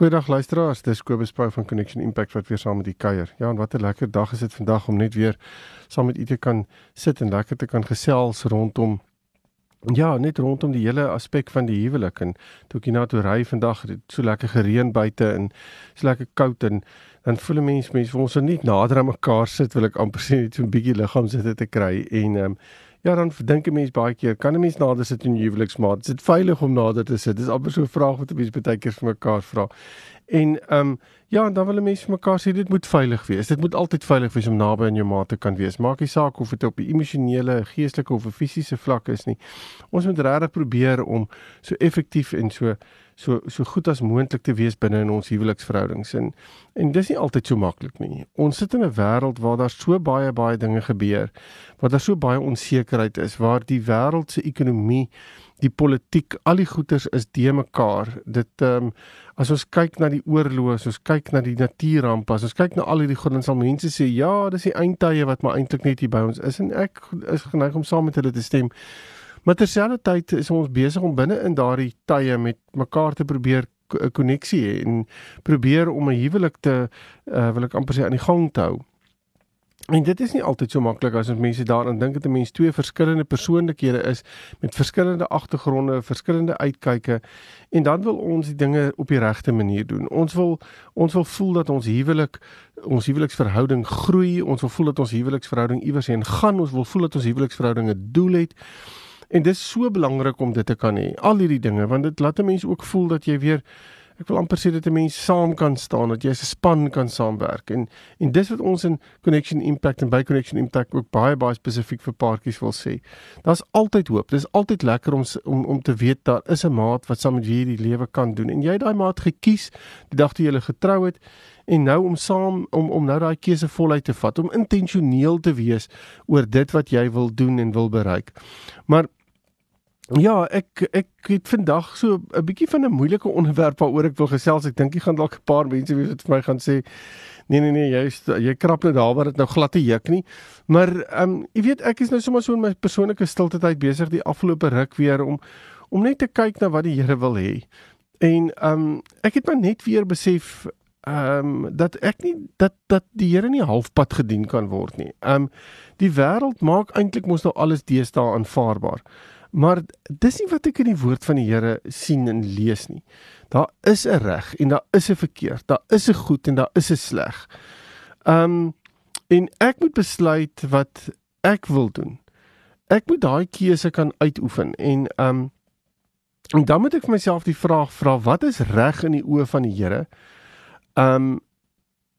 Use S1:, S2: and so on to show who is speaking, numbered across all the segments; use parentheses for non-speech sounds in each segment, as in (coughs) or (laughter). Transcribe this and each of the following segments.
S1: Goeiedag luisteraars, dis Kobus Pau van Connection Impact wat weer saam met u kuier. Ja, en wat 'n lekker dag is dit vandag om net weer saam met u te kan sit en lekker te kan gesels rondom ja, net rondom die hele aspek van die huwelik en toe hier na toe ry vandag, het so lekker gereën buite en so lekker koud en dan voel 'n mens mens ons so net nader aan mekaar sit, wil ek amper sê net so 'n bietjie liggaam sit te kry en ehm um, Ja, dan dink 'n mens baie keer, kan 'n mens nader sit in huweliksmaat? Is dit veilig om nader te sit? Dis amper so 'n vraag wat 'n mens baie keer vir mekaar vra. En ehm um, ja, dan wil 'n mens vir mekaar sê dit moet veilig wees. Dit moet altyd veilig wees om naby aan jou maat te kan wees. Maak nie saak of dit op 'n emosionele, geestelike of 'n fisiese vlak is nie. Ons moet regtig probeer om so effektief en so so so goed as moontlik te wees binne in ons huweliksverhoudings en en dis nie altyd so maklik nie. Ons sit in 'n wêreld waar daar so baie baie dinge gebeur, waar daar so baie onsekerheid is, waar die wêreld se ekonomie, die politiek, al die goeters is de mekaar. Dit ehm um, as ons kyk na die oorloë, as ons kyk na die natuurrampe, as ons kyk na al hierdie goed, dan sal mense sê ja, dis die eindtye wat maar eintlik net hier by ons is en ek is geneig om saam met hulle te stem. Maar terselfdertyd is ons besig om binne in daardie tye met mekaar te probeer 'n koneksie hê en probeer om 'n huwelik te uh, wil ek amper sê aan die gang te hou. En dit is nie altyd so maklik as ons mense daaraan dink dat 'n mens twee verskillende persoonlikhede is met verskillende agtergronde, verskillende uitkyke en dan wil ons die dinge op die regte manier doen. Ons wil ons wil voel dat ons huwelik ons huweliksverhouding groei, ons wil voel dat ons huweliksverhouding iewers heen gaan, ons wil voel dat ons huweliksverhouding 'n doel het. En dis so belangrik om dit te kan hê. Al hierdie dinge want dit laat 'n mens ook voel dat jy weer ek wil amper sê dat 'n mens saam kan staan, dat jy 'n span kan saamwerk. En en dis wat ons in Connection Impact en by Connection Impact ook baie baie spesifiek vir paartjies wil sê. Daar's altyd hoop. Dis altyd lekker om om om te weet daar is 'n maat wat saam met jy die lewe kan doen. En jy het daai maat gekies die dag toe jy getrou het en nou om saam om om nou daai keuse voluit te vat, om intentioneel te wees oor dit wat jy wil doen en wil bereik. Maar Ja, ek ek het vandag so 'n bietjie van 'n moeilike onderwerp waaroor ek wil gesels. Ek dink jy gaan dalk 'n paar mense wees wat vir my gaan sê nee nee nee, jy jy krap net daar waar dit nou glad te juk nie. Maar ehm um, jy weet ek is nou sommer so in my persoonlike stilte tyd besig die afgelope ruk weer om om net te kyk na wat die Here wil hê. En ehm um, ek het maar net weer besef ehm um, dat ek nie dat dat die Here nie halfpad gedien kan word nie. Ehm um, die wêreld maak eintlik mos nou alles deesdae aanvaarbaar. Maar dis nie wat ek in die woord van die Here sien en lees nie. Daar is 'n reg en daar is 'n verkeerd. Daar is 'n goed en daar is 'n sleg. Um en ek moet besluit wat ek wil doen. Ek moet daai keuse kan uitoefen en um en dan moet ek vir myself die vraag vra wat is reg in die oë van die Here? Um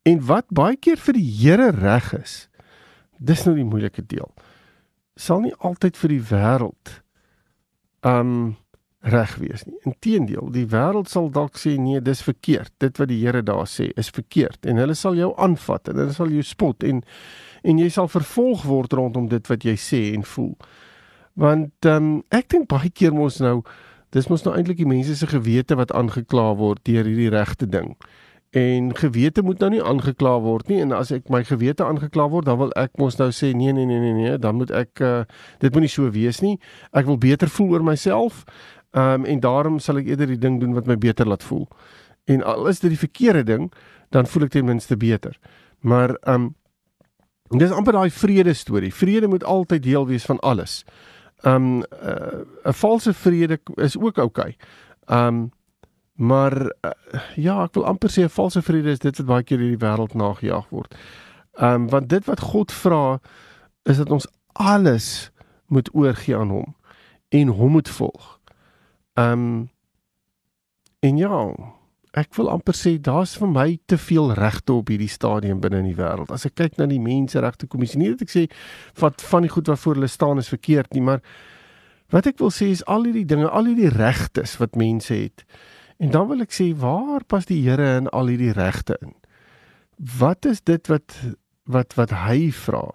S1: en wat baie keer vir die Here reg is. Dis nou die moeilike deel. Sal nie altyd vir die wêreld um reg wees nie. Inteendeel, die wêreld sal dalk sê nee, dis verkeerd. Dit wat die Here daar sê is verkeerd en hulle sal jou aanvat en hulle sal jou spot en en jy sal vervolg word rondom dit wat jy sê en voel. Want um ek dink baie keer mos nou dis mos nou eintlik die mense se gewete wat aangekla word deur hierdie regte ding. En gewete moet nou nie aangekla word nie en as ek my gewete aangekla word, dan wil ek mos nou sê nee nee nee nee nee, dan moet ek uh, dit moet nie so wees nie. Ek wil beter voel oor myself. Ehm um, en daarom sal ek eerder die ding doen wat my beter laat voel. En al is dit die verkeerde ding, dan voel ek ten minste beter. Maar ehm um, dis amper daai vrede storie. Vrede moet altyd deel wees van alles. Ehm um, uh, 'n valse vrede is ook oukei. Okay. Ehm um, Maar uh, ja, ek wil amper sê 'n valse vrede is dit wat baie keer in die wêreld nagejaag word. Ehm um, want dit wat God vra is dat ons alles moet oorgee aan hom en hom moet volg. Ehm um, en ja, ek wil amper sê daar's vir my te veel regte op hierdie stadium binne in die wêreld. As ek kyk na die menseregte kommissie, nie dat ek sê wat van die goed waarvoor hulle staan is verkeerd nie, maar wat ek wil sê is al hierdie dinge, al hierdie regtes wat mense het En dan wil ek sê waar pas die Here in al hierdie regte in? Wat is dit wat wat wat hy vra?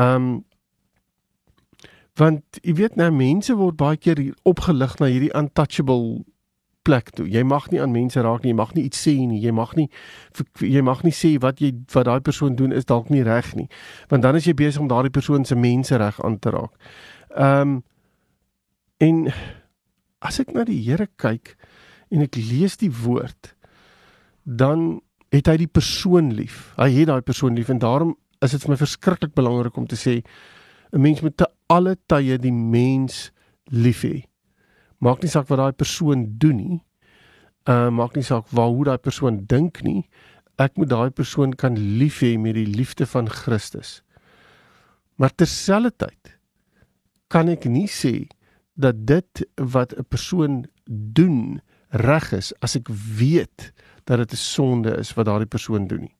S1: Ehm um, want jy weet nou mense word baie keer opgelig na hierdie untouchable plek toe. Jy mag nie aan mense raak nie, jy mag nie iets sê nie, jy mag nie jy mag nie sê wat jy wat daai persoon doen is dalk nie reg nie. Want dan is jy besig om daardie persoon se mensereg aan te raak. Ehm um, en as ek na die Here kyk en ek lees die woord, dan het hy die persoon lief. Hy het daai persoon lief en daarom is dit vir my verskriklik belangrik om te sê 'n mens moet te alle tye die mens lief hê. Maak nie saak wat daai persoon doen nie. Uh maak nie saak waar hoe daai persoon dink nie. Ek moet daai persoon kan lief hê met die liefde van Christus. Maar terselfdertyd kan ek nie sê dat dit wat 'n persoon doen reg is as ek weet dat dit 'n sonde is wat daardie persoon doen nie.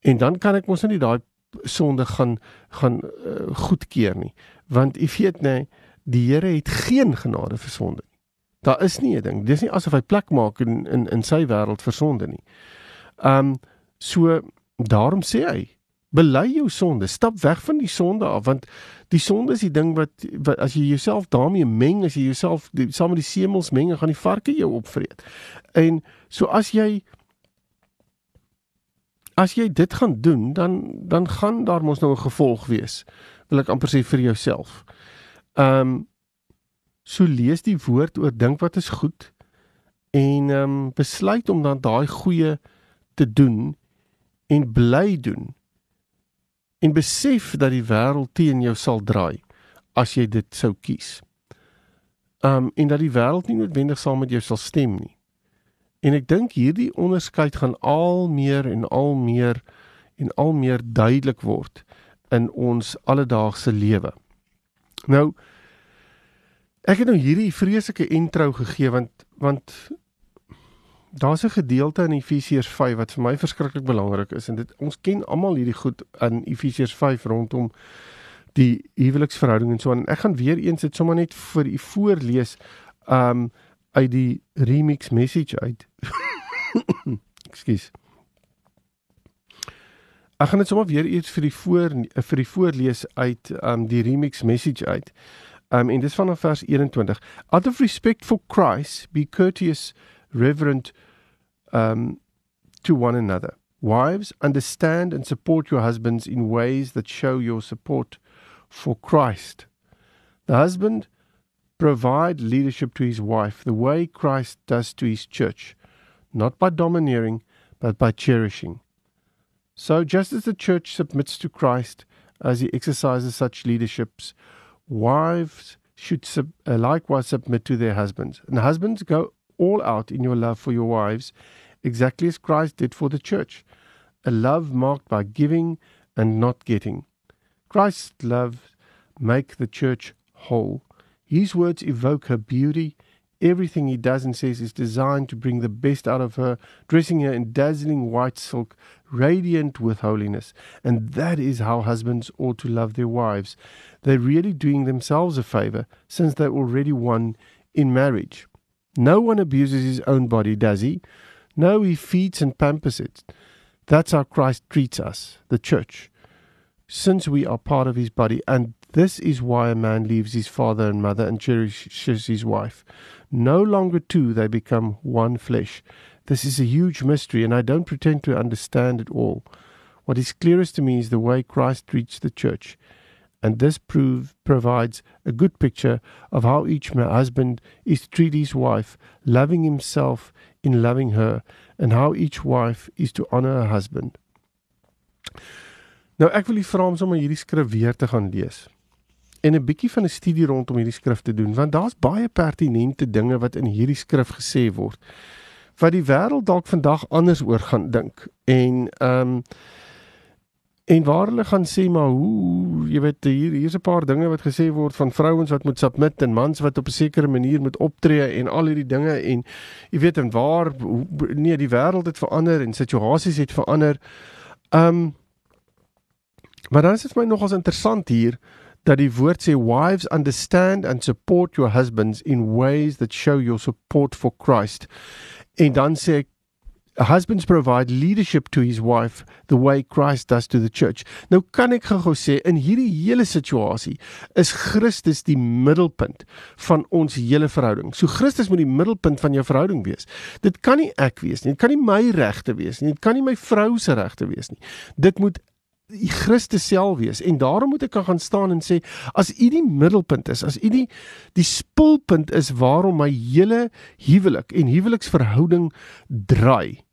S1: En dan kan ek mos nie daai sonde gaan gaan uh, goedkeur nie. Want u weet nê, die Here het geen genade vir sonde nie. Daar is nie 'n ding. Dis nie asof hy plek maak in in in sy wêreld vir sonde nie. Um so daarom sê hy, bely jou sonde, stap weg van die sonde af want die sonde is die ding wat, wat as jy jouself daarmee meng, as jy jouself saam met die semels meng, gaan die varke jou opvreet. En so as jy as jy dit gaan doen, dan dan gaan daar mos nou 'n gevolg wees. Wil ek amper sê vir jouself. Ehm um, so lees die woord oor dink wat is goed en ehm um, besluit om dan daai goeie te doen en bly doen. En besef dat die wêreld teen jou sal draai as jy dit sou kies. Um, en dat die wêreld nie noodwendig saam met jou sal stem nie. En ek dink hierdie onderskeid gaan al meer en al meer en al meer duidelik word in ons alledaagse lewe. Nou ek het nou hierdie vreeslike intro gegee want want daar's 'n gedeelte in Efesiërs 5 wat vir my verskriklik belangrik is en dit ons ken almal hierdie goed in Efesiërs 5 rondom die huweliksverhouding en so aan. Ek gaan weer eens dit sommer net vir u voorlees. Um uit die remix message uit. (coughs) Ekskuus. Ek gaan dit sommer weer iets vir die voor vir die voorlees uit um die remix message uit. Um en dis vanaf vers 21. Out of respect for Christ, be courteous, reverent um to one another. Wives, understand and support your husbands in ways that show your support for Christ. The husband provide leadership to his wife the way Christ does to his church, not by domineering, but by cherishing. So, just as the church submits to Christ as he exercises such leaderships, wives should sub- uh, likewise submit to their husbands. And husbands, go all out in your love for your wives, exactly as Christ did for the church, a love marked by giving and not getting. Christ's love make the church whole. His words evoke her beauty. Everything he does and says is designed to bring the best out of her, dressing her in dazzling white silk, radiant with holiness. And that is how husbands ought to love their wives. They're really doing themselves a favor since they're already one in marriage. No one abuses his own body, does he? No, he feeds and pampers it. That's how Christ treats us, the church, since we are part of his body. And this is why a man leaves his father and mother and cherishes his wife. No longer two, they become one flesh. This is a huge mystery, and I don't pretend to understand it all. What is clearest to me is the way Christ treats the church. And this prove, provides a good picture of how each husband is to treat his wife, loving himself in loving her, and how each wife is to honor her husband. Nou ek wil u vra om sommer hierdie skrif weer te gaan lees en 'n bietjie van 'n studie rondom hierdie skrif te doen want daar's baie pertinente dinge wat in hierdie skrif gesê word wat die wêreld dalk vandag anders oor gaan dink en ehm um, en waar hulle gaan sê maar hoe jy weet hier hier's 'n paar dinge wat gesê word van vrouens wat moet submit en mans wat op 'n sekere manier moet optree en al hierdie dinge en jy weet en waar hoe, nee die wêreld het verander en situasies het verander ehm um, maar dan is dit vir my nogals interessant hier dat die woord sê wives understand and support your husbands in ways that show your support for Christ. En dan sê ek husbands provide leadership to his wife the way Christ does to the church. Nou kan ek gou sê in hierdie hele situasie is Christus die middelpunt van ons hele verhouding. So Christus moet die middelpunt van jou verhouding wees. Dit kan nie ek wees nie. Dit kan nie my regte wees nie. Dit kan nie my vrou se regte wees nie. Dit moet die Christus self wees en daarom moet ek kan gaan staan en sê as u die middelpunt is as u die die spulpunt is waarom my hele huwelik en huweliksverhouding draai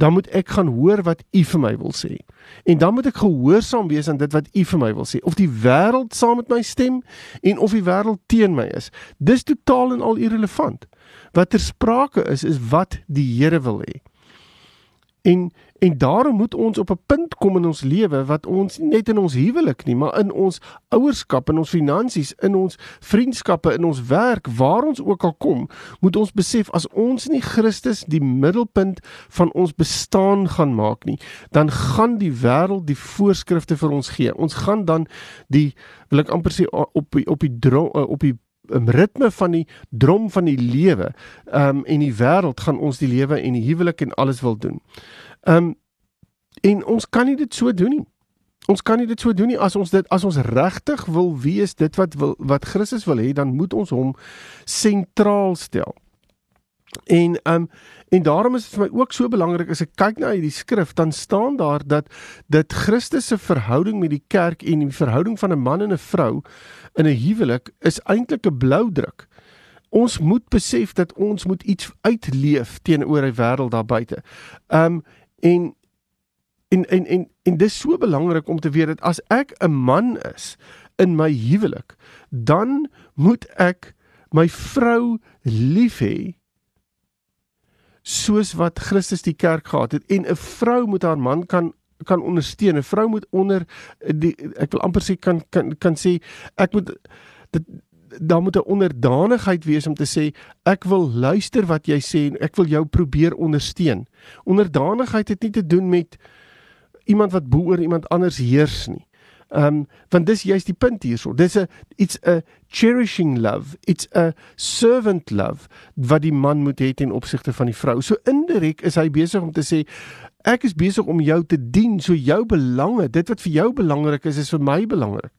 S1: dan moet ek gaan hoor wat u vir my wil sê. En dan moet ek gehoorsaam wees aan dit wat u vir my wil sê. Of die wêreld saam met my stem en of die wêreld teen my is. Dis totaal en al irrelevant. Wat ter sprake is is wat die Here wil hê. En en daarom moet ons op 'n punt kom in ons lewe wat ons net in ons huwelik nie, maar in ons ouerskap, in ons finansies, in ons vriendskappe, in ons werk, waar ons ook al kom, moet ons besef as ons nie Christus die middelpunt van ons bestaan gaan maak nie, dan gaan die wêreld die voorskrifte vir ons gee. Ons gaan dan die wil ek amper sê op die, op die op die ritme van die drom van die lewe. Um, en die wêreld gaan ons die lewe en die huwelik en alles wil doen. Um, en ons kan nie dit so doen nie. Ons kan nie dit so doen nie as ons dit as ons regtig wil wees dit wat wil wat Christus wil hê, dan moet ons hom sentraal stel. En um, en daarom is dit vir my ook so belangrik as ek kyk na hierdie skrif, dan staan daar dat dit Christus se verhouding met die kerk en die verhouding van 'n man en 'n vrou in 'n huwelik is eintlik 'n blou druk. Ons moet besef dat ons moet iets uitleef teenoor die wêreld daar buite. Um en en en en en dis so belangrik om te weet dat as ek 'n man is in my huwelik, dan moet ek my vrou lief hê soos wat Christus die kerk gehad het en 'n vrou moet haar man kan kan ondersteun. 'n Vrou moet onder die ek wil amper sê kan kan kan sê ek moet dit daar moet 'n onderdanigheid wees om te sê ek wil luister wat jy sê en ek wil jou probeer ondersteun. Onderdanigheid het nie te doen met iemand wat bo oor iemand anders heers nie. Ehm um, want dis juist die punt hierso. Dis 'n it's a cherishing love. It's a servant love wat die man moet hê ten opsigte van die vrou. So indirek is hy besig om te sê ek is besig om jou te dien, so jou belange, dit wat vir jou belangrik is, is vir my belangrik.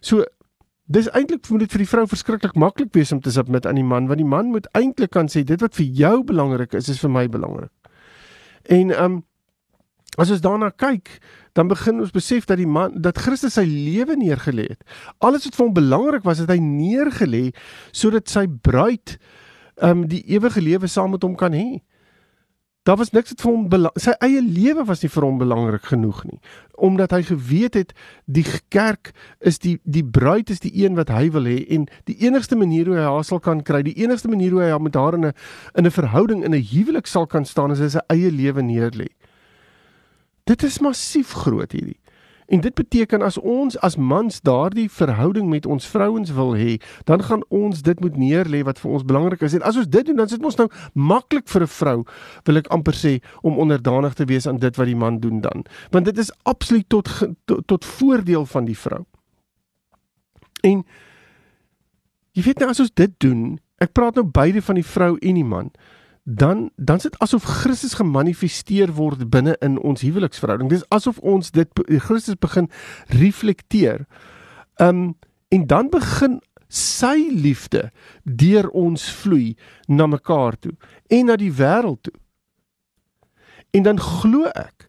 S1: So dis eintlik moet dit vir die vrou verskriklik maklik wees om te submit aan die man, want die man moet eintlik kan sê dit wat vir jou belangrik is, is vir my belangrik. En ehm um, as ons daarna kyk, dan begin ons besef dat die man dat Christus sy lewe neergelê het. Alles wat vir hom belangrik was, het hy neergelê sodat sy bruid um, die ewige lewe saam met hom kan hê. Daar was niks wat vir hom sy eie lewe was nie vir hom belangrik genoeg nie, omdat hy geweet het die kerk is die die bruid is die een wat hy wil hê en die enigste manier hoe hy haar sal kan kry, die enigste manier hoe hy met haar in 'n in 'n verhouding in 'n huwelik sal kan staan is hy sy eie lewe neerlê. Dit is massief groot hierdie. En dit beteken as ons as mans daardie verhouding met ons vrouens wil hê, dan gaan ons dit moet neerlê wat vir ons belangrik is. En as ons dit doen, dan sit ons nou maklik vir 'n vrou, wil ek amper sê, om onderdanig te wees aan dit wat die man doen dan. Want dit is absoluut tot tot, tot voordeel van die vrou. En jy weet nou as ons dit doen, ek praat nou beide van die vrou en die man dan dan sit asof Christus gemanifesteer word binne in ons huweliksverhouding. Dis asof ons dit Christus begin reflekteer. Um en dan begin sy liefde deur ons vloei na mekaar toe en na die wêreld toe. En dan glo ek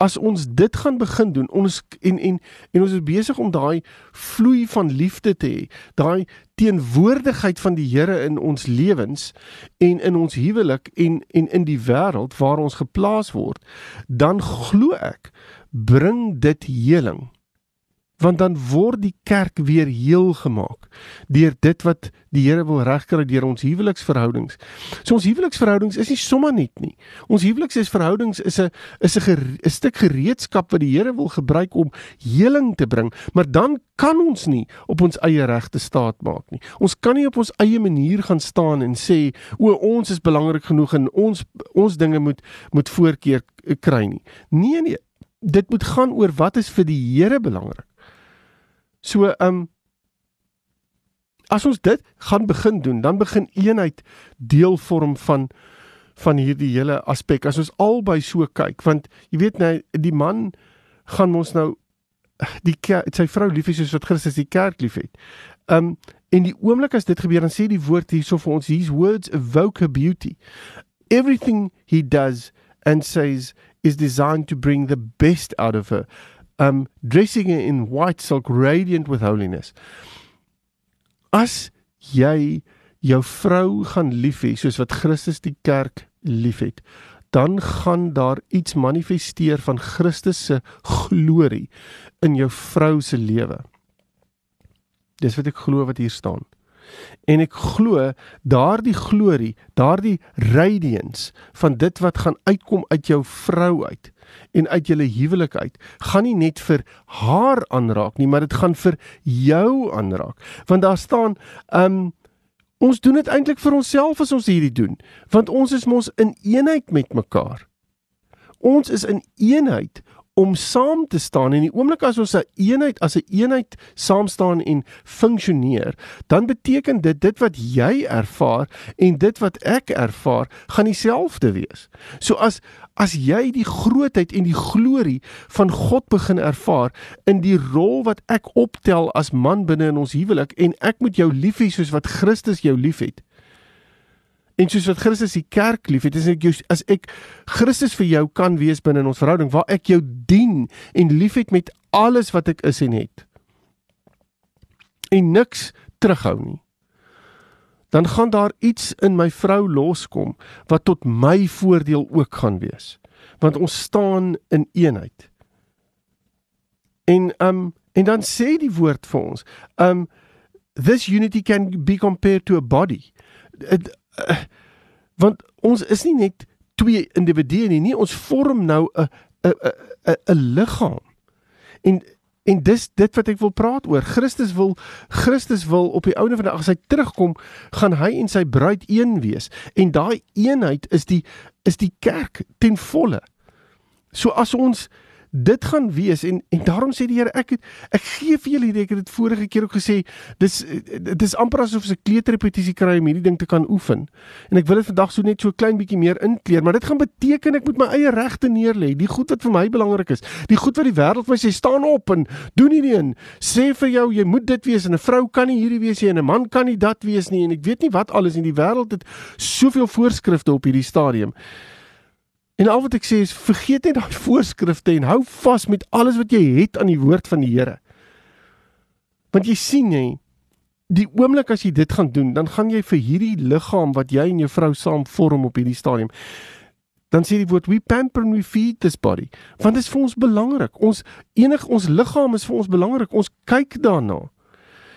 S1: as ons dit gaan begin doen ons en en en ons is besig om daai vloei van liefde te hê daai teenwoordigheid van die Here in ons lewens en in ons huwelik en en in die wêreld waar ons geplaas word dan glo ek bring dit heling want dan word die kerk weer heel gemaak deur dit wat die Here wil regkry deur ons huweliksverhoudings. So ons huweliksverhoudings is nie sommer net nie. Ons huweliksverhoudings is 'n is 'n 'n stuk gereedskap wat die Here wil gebruik om heling te bring, maar dan kan ons nie op ons eie regte staat maak nie. Ons kan nie op ons eie manier gaan staan en sê o ons is belangrik genoeg en ons ons dinge moet moet voorkeur kry nie. Nee nee, dit moet gaan oor wat is vir die Here belangrik. So ehm um, as ons dit gaan begin doen, dan begin eenheid deel vorm van van hierdie hele aspek. As ons albei so kyk, want jy weet nou die man gaan ons nou die kerk, sy vrou lief hê soos wat Christus die kerk liefhet. Um en die oomblik as dit gebeur dan sê die woord hierso vir ons his words evoke beauty. Everything he does and says is designed to bring the best out of her. Um dressing in white silk radiant with holiness. As jy jou vrou gaan lief hê soos wat Christus die kerk liefhet, dan gaan daar iets manifesteer van Christus se glorie in jou vrou se lewe. Dis wat ek glo wat hier staan. En ek glo daardie glorie, daardie radiance van dit wat gaan uitkom uit jou vrou uit en uit julle huwelik uit, gaan nie net vir haar aanraak nie, maar dit gaan vir jou aanraak. Want daar staan, um, Ons doen dit eintlik vir onsself as ons hierdie doen, want ons is mos in eenheid met mekaar. Ons is in eenheid om saam te staan en die oomblik as ons 'n eenheid as 'n eenheid saam staan en funksioneer, dan beteken dit dit wat jy ervaar en dit wat ek ervaar, gaan dieselfde wees. So as as jy die grootheid en die glorie van God begin ervaar in die rol wat ek optel as man binne in ons huwelik en ek moet jou lief hê soos wat Christus jou liefhet, En soos wat Christus die kerk liefhet, is ek jou as ek Christus vir jou kan wees binne in ons verhouding waar ek jou dien en liefhet met alles wat ek is en het. En niks terughou nie. Dan gaan daar iets in my vrou loskom wat tot my voordeel ook gaan wees. Want ons staan in eenheid. En um en dan sê die woord vir ons, um this unity can be compared to a body. It, uh, want ons is nie net twee individue nie, nie ons vorm nou 'n 'n 'n 'n liggaam. En en dis dit wat ek wil praat oor. Christus wil Christus wil op die ouene van die dag as hy terugkom, gaan hy en sy bruid een wees. En daai eenheid is die is die kerk ten volle. So as ons dit gaan wees en en daarom sê die Here ek het, ek gee vir julle hierdie ek het dit vorige keer ook gesê dis dis amper asof se kleuterrepetisie kry om hierdie ding te kan oefen. En ek wil dit vandag so net so klein bietjie meer inkleer maar dit gaan beteken ek moet my eie regte neerlê. Die goed wat vir my belangrik is die goed wat die wêreld vir my sê staan op en doen hierdie een. Sê vir jou jy moet dit wees en 'n vrou kan nie hierdie wees nie en 'n man kan nie dat wees nie. En ek weet nie wat alles in die wêreld het soveel voorskrifte op hierdie stadium En al wat ek sê is vergeet net daai voorskrifte en hou vas met alles wat jy het aan die woord van die Here. Want jy sien jy die oomblik as jy dit gaan doen, dan gaan jy vir hierdie liggaam wat jy en jou vrou saam vorm op hierdie stadium. Dan sê die woord we pamper and we feed this body. Want dit is vir ons belangrik. Ons enig ons liggaam is vir ons belangrik. Ons kyk daarna.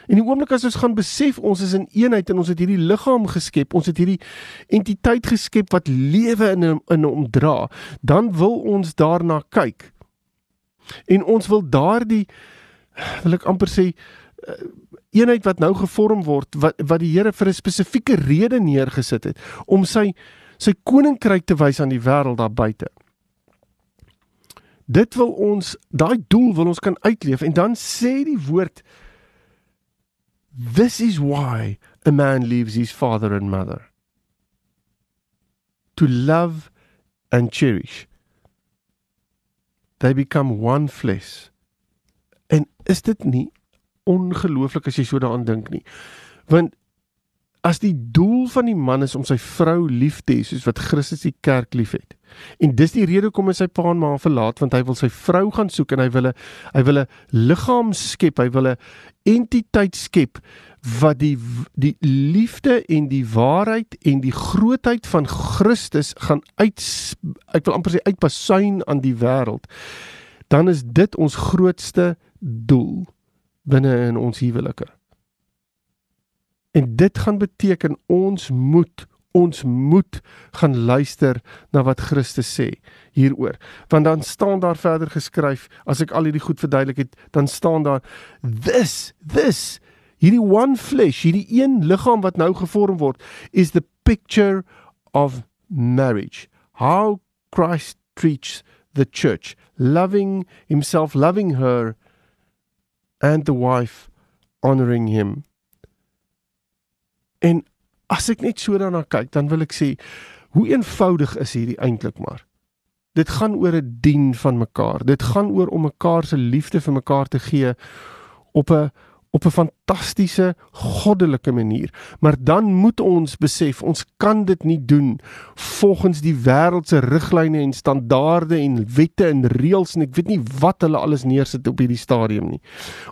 S1: En die oomblik as ons gaan besef ons is in eenheid en ons het hierdie liggaam geskep, ons het hierdie entiteit geskep wat lewe in in hom dra, dan wil ons daarna kyk. En ons wil daardie wil ek amper sê eh, eenheid wat nou gevorm word wat wat die Here vir 'n spesifieke rede neergesit het om sy sy koninkryk te wys aan die wêreld daar buite. Dit wil ons daai doel wil ons kan uitleef en dan sê die woord This is why a man leaves his father and mother to love and cherish. They become one flesh. En is dit nie ongelooflik as jy so daaraan dink nie? Want as die doel van die man is om sy vrou lief te hê soos wat Christus die kerk liefhet. En dis die rede hoekom hy sy pa en ma verlaat want hy wil sy vrou gaan soek en hy wil 'n hy wil 'n liggaam skep, hy wil 'n entiteit skep wat die die liefde en die waarheid en die grootheid van Christus gaan uit ek wil amper sê uitpasuin aan die wêreld. Dan is dit ons grootste doel binne in ons huwelike. En dit gaan beteken ons moet ons moet gaan luister na wat Christus sê hieroor. Want dan staan daar verder geskryf, as ek al hierdie goed verduidelik het, dan staan daar this this hierdie one flesh, hierdie een liggaam wat nou gevorm word is the picture of marriage. How Christ treats the church, loving himself, loving her and the wife honoring him. En as ek net so daarna kyk, dan wil ek sê hoe eenvoudig is hierdie eintlik maar. Dit gaan oor 'n dien van mekaar. Dit gaan oor om mekaar se liefde vir mekaar te gee op 'n op 'n fantastiese goddelike manier. Maar dan moet ons besef ons kan dit nie doen volgens die wêreld se riglyne en standaarde en wette en reëls en ek weet nie wat hulle alles neersit op hierdie stadium nie.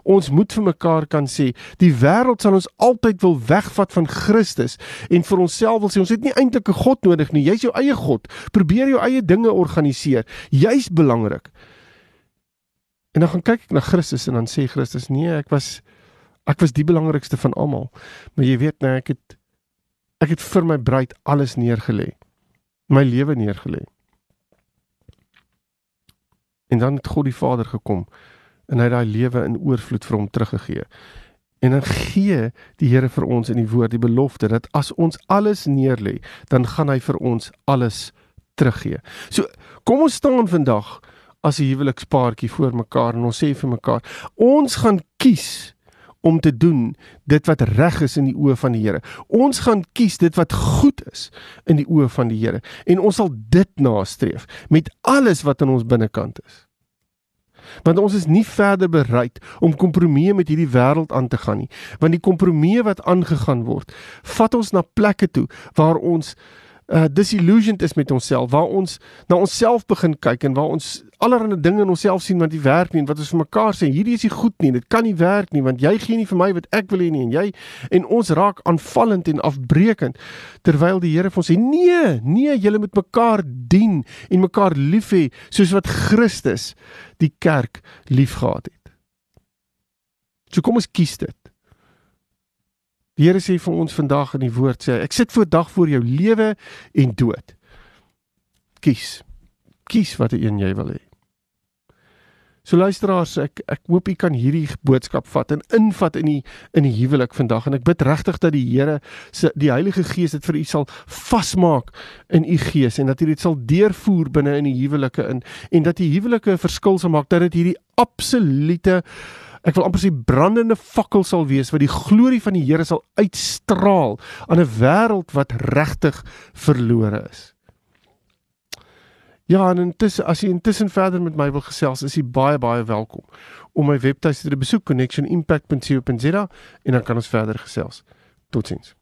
S1: Ons moet vir mekaar kan sê die wêreld sal ons altyd wil wegvat van Christus en vir onsself wil sê ons het nie eintlik 'n God nodig nie. Jy's jou eie God. Probeer jou eie dinge organiseer. Jy's belangrik. En dan gaan kyk ek na Christus en dan sê Christus nee, ek was Ek was die belangrikste van almal. Maar jy weet nee, ek het ek het vir my bruid alles neergelê. My lewe neergelê. En dan het God die Vader gekom en hy het daai lewe in oorvloed vir hom teruggegee. En dan gee die Here vir ons in die woord die belofte dat as ons alles neerlê, dan gaan hy vir ons alles teruggee. So kom ons staan vandag as 'n huwelikspaartjie voor mekaar en ons sê vir mekaar, ons gaan kies om te doen dit wat reg is in die oë van die Here. Ons gaan kies dit wat goed is in die oë van die Here en ons sal dit nastreef met alles wat in ons binnekant is. Want ons is nie verder bereid om kompromieë met hierdie wêreld aan te gaan nie, want die kompromieë wat aangegaan word, vat ons na plekke toe waar ons uh disillusioned is met onsself, waar ons na onsself begin kyk en waar ons allerlei dinge in onsself sien wat nie werk nie en wat ons vir mekaar sê hierdie is nie goed nie, dit kan nie werk nie want jy gee nie vir my wat ek wil hê nie en jy en ons raak aanvallend en afbreekend terwyl die Here vir ons sê nee, nee, julle moet mekaar dien en mekaar lief hê soos wat Christus die kerk liefgehad het. So kom ons kies dit. Die Here sê vir ons vandag in die woord sê ek sit voor dag voor jou lewe en dood. Kies. Kies watter een jy wil hê. So luisteraars, ek ek hoop u kan hierdie boodskap vat en invat in die in die huwelik vandag en ek bid regtig dat die Here se die Heilige Gees dit vir u sal vasmaak in u gees en dat u dit sal deurvoer binne in die huwelike in en dat die huwelike 'n verskil sal maak dat dit hierdie absolute ek wil amper sê brandende fakkel sal wees wat die glorie van die Here sal uitstraal aan 'n wêreld wat regtig verlore is. Ja, en intussen as jy intussen verder met my wil gesels, is jy baie baie welkom om my webtuiste te besoek connectionimpact.co.za en dan kan ons verder gesels. Totsiens.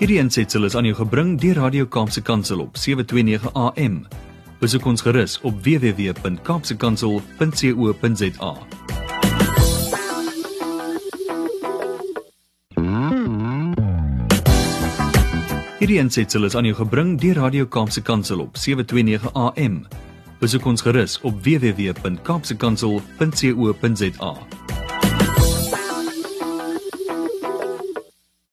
S2: Hierdie ensitsel is aan jou gebring deur Radio Kaapse Kansel op 729 AM besoek ons gerus op www.kapsekansel.co.za. Hierdie aansetsel is aan jou gebring deur Radio Kaapse Kansel op 729 AM. Besoek ons gerus op www.kapsekansel.co.za.